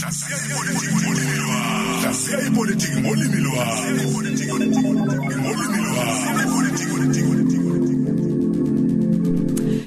Hlaziya ipolitiki ngolimi lwakho. Hlaziya ipolitiki ngolimi lwakho. Ngolimi lwakho.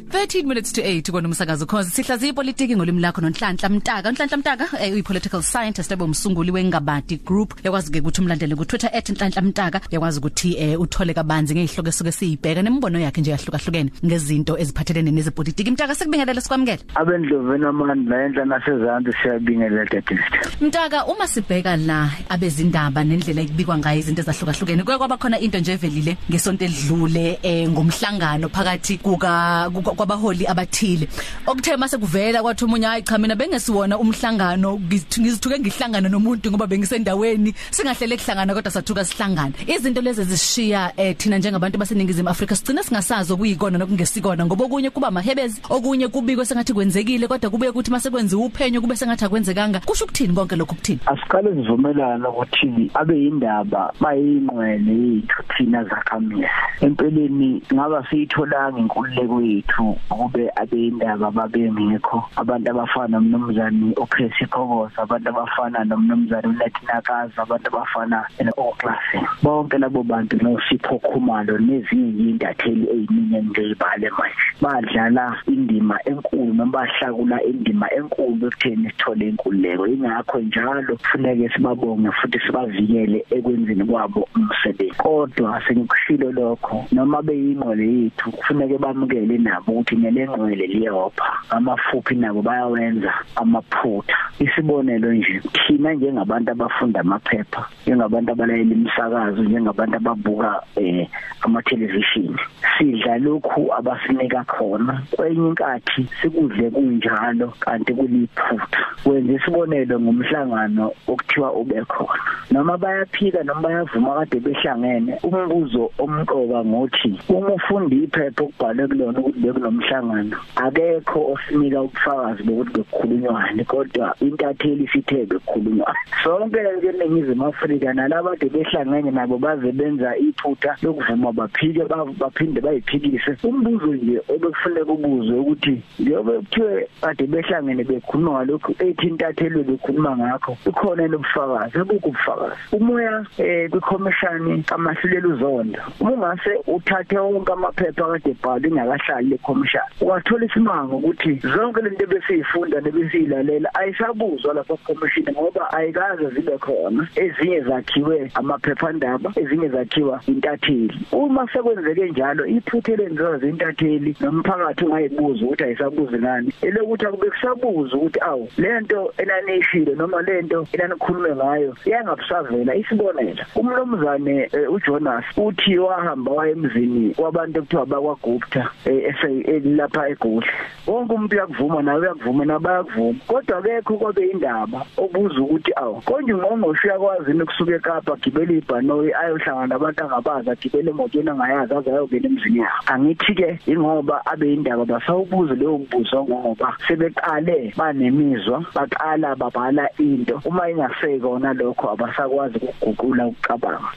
13 minutes to 8 kona umsakazo cause sihlaziya ipolitiki ngolimi lakho nonhlanhla mtaka. Unhlanhla mtaka eh, uyi political scientist ebomsunguli wengabadi group yakwazi ke ukuthi umlandele ku Twitter @nhlanhla mtaka yakwazi ukuthi eh, uthole kabanzi ngezihloko esuke siyibheka nembono yakhe nje yahlukahlukene ngezinto eziphathelene nezepolitiki. Mtaka sekubingelela sikwamukela abendlovu namandla enhla nasezansi siyabingelela dadist mtaka uma sibheka la abezindaba nendlela ekubikwa ngayo izinto ezahlukahlukene kuye kwaba khona into nje evelile ngesonto edlule eh, ngomhlangano phakathi kuka kuka- kwabaholi abathile. Okuthe mase kuvela kwathi umunye hayi cha mina bengesiwona umhlangano ngithi- ngizithuke ngihlangana nomuntu ngoba bengisendaweni singahlele kuhlangana kodwa sathuka sihlangana izinto lezi zishiya eh, thina njengabantu baseningizimu Afrika sigcina singasazi okuyikona nokungesikona ngoba okunye kuba mahebezi okunye kubikwe sengathi kwenzekile kodwa kube ukuthi mase kwenziwa uphenyo kube sengathi akwenzekanga. Kusho ukuthini konke lokho kuthini asiqale sivumelana ukuthi abe yindaba bayingqwele yethu thina zakhamisi empeleni ngaba siyitholanga inkululeko yethu. Ukube abe yindaba babengekho abantu abafana nomnumzane uPercy Khokoza abantu abafana nomnumzane uLatinakazi abantu abafana noClassy bonke labo bantu nosipho Khumalo nezinye indatheli eziningi ngizibale manje. Badlala indima enkulu noma bahlakula indima enkulu ekutheni sithole inkululeko. Ingakho njalo kufuneke sibabonge futhi sibavikele ekwenzeni kwabo umsebenzi. Kodwa sengikushilo lokho noma beyingqole yethu kufuneke bamukele nabo ukuthi nelengqwele liyopha amafuphi nabo bayawenza amaphutha. Isibonelo nje thina njengabantu abafunda amaphepha njengabantu abalayela imisakazo njengabantu ababuka eh ama television sidla lokhu abasinika khona. Kwenye inkathi sikudle kunjalo kanti kuliphutha. Wenza isibonelo ngomhlangano okuthiwa ube khona. Noma bayaphika noma bayavuma kade behlangene umbuzo omqoka ngothi uma ufunda iphepha okubhalwe kulona ukuthi bekunomhlangano akekho osinika ubufakazi bokuthi bekukhulunywani kodwa intatheli sithe bekukhulunywani sonke nje eningizimu Afrika nalabo kade behlangene nabo baze benza iphutha lokuvuma baphike ba- baphinde bayiphikise umbuzo nje obekufuneka ubuzwe ukuthi njengoba kuthiwe kade behlangene bekhuluma lokhu ethi intatheli bekhuluma ngakho ukhona lobufakazi abukho ubufakazi umoya eh kwikhomishani kamasilela uzonda uma ungase uthathe wonke amaphepha kade ebhalwe ingakahlali le khomishani wathola isimango ukuthi zonke lento besiyifunda nebesiyilalela ayisabuzwa lapha khomishini ngoba ayikaze zibe khona. Ezinye zakhiwe amaphephandaba ezinye zakhiwa intatheli. Uma sekwenzeke njalo iphuthe lenziwa zintatheli nomphakathi ungayibuza ukuthi ayisabuzi ngani. Elokuthi akube kusabuza ukuthi awu lento enanishilo noma lento enanikhulume ngayo iyangabusavela isibonela. Umlomzane eh, uJonas uthi wahamba wayemzini wabantu ekuthiwa bakwaGupta lapha eGoli. Wonke umuntu uyakuvuma nawe uyakuvuma nabayakuvuma kodwa akekho kwabe indaba obuza ukuthi awu konje ngqongqoshe uyakwazi ukusuka eKapa gibela ibhanoyi ayohlangana nabantu angabazi agibele emotweni angayazi aze ayongena emzini yabo angithi ke ingoba abe indaba basawubuza leyo mbuzo ngoba sebeqale banemizwa baqala babhala into. Uma ingasekona lokho abasakwazi ukuguqula ukucabanga.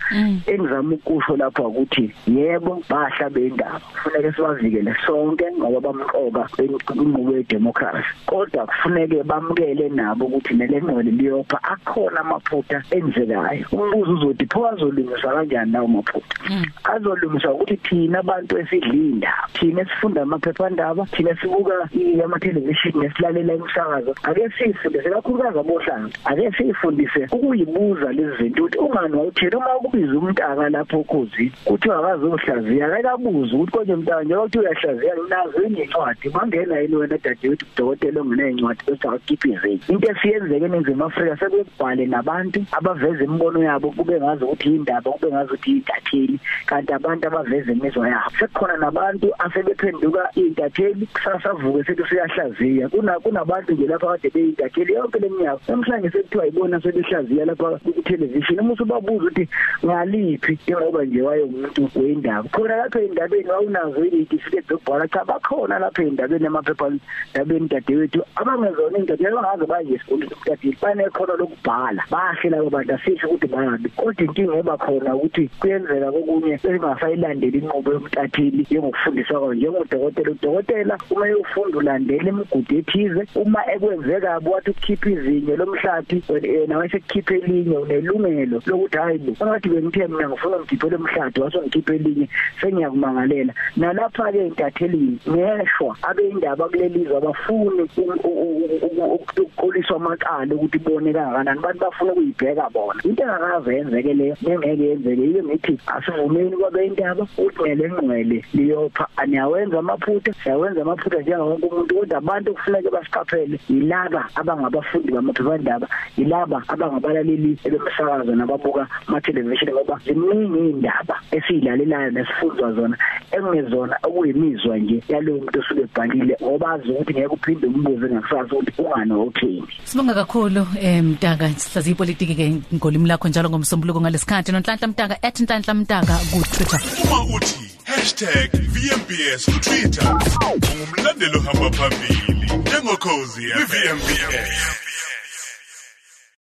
Engizama ukusho lapho ukuthi yebo bahla bendaba. Kufanele sibavikele sonke ngoba bamqoka inqubo yedemocracy. Kodwa kufanele bamukele nabo ukuthi nelengcwele liyopha akhona amaphutha enzekayo. Umbuzo uzothi pho azolungisa kanjani lawo maphutha? Azolungisa ukuthi thina abantu esidlinda thina esifunda amaphephandaba thina sibuka ama television nesilalela imisakazo ake sifundise kakhulukazi abohlanga ake sifundise ukuyibuza lezi zinto ukuthi ungani wawuthela uma ukubiza umntaka lapho ukhozi kuthi akazohlaziya akabuza ukuthi konje mntaka njengoba kuthi uyahlaziya nazo incwadi. Bangena yini wena dadewethu udokotela ongenencwadi bese akukiphize into esiyenzeke eningizimu Afrika sekubhale nabantu abaveza imibono yabo kube ngazi ukuthi indaba kube ngazi ukuthi intatheli kanti abantu abaveza imizwa yabo. Sekukhona nabantu asebephenduka intatheli kusasa vuke sethi siyahlaziya kuna kunabantu nje lapha kade beyintatheli yonke leminyaka namhlanje sekuthiwa yibona sebehlaziya lapha ku television uma usubabuza ukuthi ngaliphi? Njengoba nje waye umuntu wendaba. Khona lapha endabeni wawunazo izitifiketi zokubhala cha bakhona lapha endabeni emaphepha endabeni dadewethu. Abangezona indaba abangaze baye esikoleni umtatile banekhono lokubhala. Bahle labo bantu asisho ukuthi bayabi kodwa inkinga eba khona ukuthi kuyenzeka kokunye bengasayilandeli inqubo yomtatili njengokufundiswa kwayo njengodokotela. Udokotela uma eyofunda ulandela imigudu ethize. Uma ekwenzeka wathi ukukhipha izinyo lomhlathi wena wayesekhipha elinye unelungelo lokuthi hayi bo ngathi bengithe mina ngifuna ngikhiphele umhlathi wasongikhipha elinye sengiyakumangalela. Nalapha ke intathelini ngeshwa abeyindaba kulelizwe abafuni ukukholiswa amaqala ukuthi ibone kangakanani. Abantu bafuna ukuyibheka bona. Into engakaze yenzeke leyo ngeke yenzeke yiyo ngithi asivumeni kwabeyindaba ukuthi ngelengqwele liyopha aniyawenza amaphutha siyawenza amaphutha njengawonke umuntu kodwa abantu kufuneka basiqaphele yilaba abangabafundi bamaphephandaba yilaba abangabalaleli bemsakazo nababuka ama television ngoba ziningi indaba esiyilalelayo nesifundwa zona ekungezona okuyimizwa nje yalowo muntu osuke ebhalile ngoba azi ukuthi ngeke uphinde umbuze ngakusasa ukuthi ungani wawuthini Sibonga kakhulu eh Mtaka sihlaziya ipolitiki ke ngolimi lakho njalo ngomsombuluko ngalesikhathi. Nonhlanhla Mtaka @nhlanhla Mtaka ku Twitter. Uma uthi #VMBS ku Twitter. Ungumlandeli ohamba phambili njengokhozi VMBS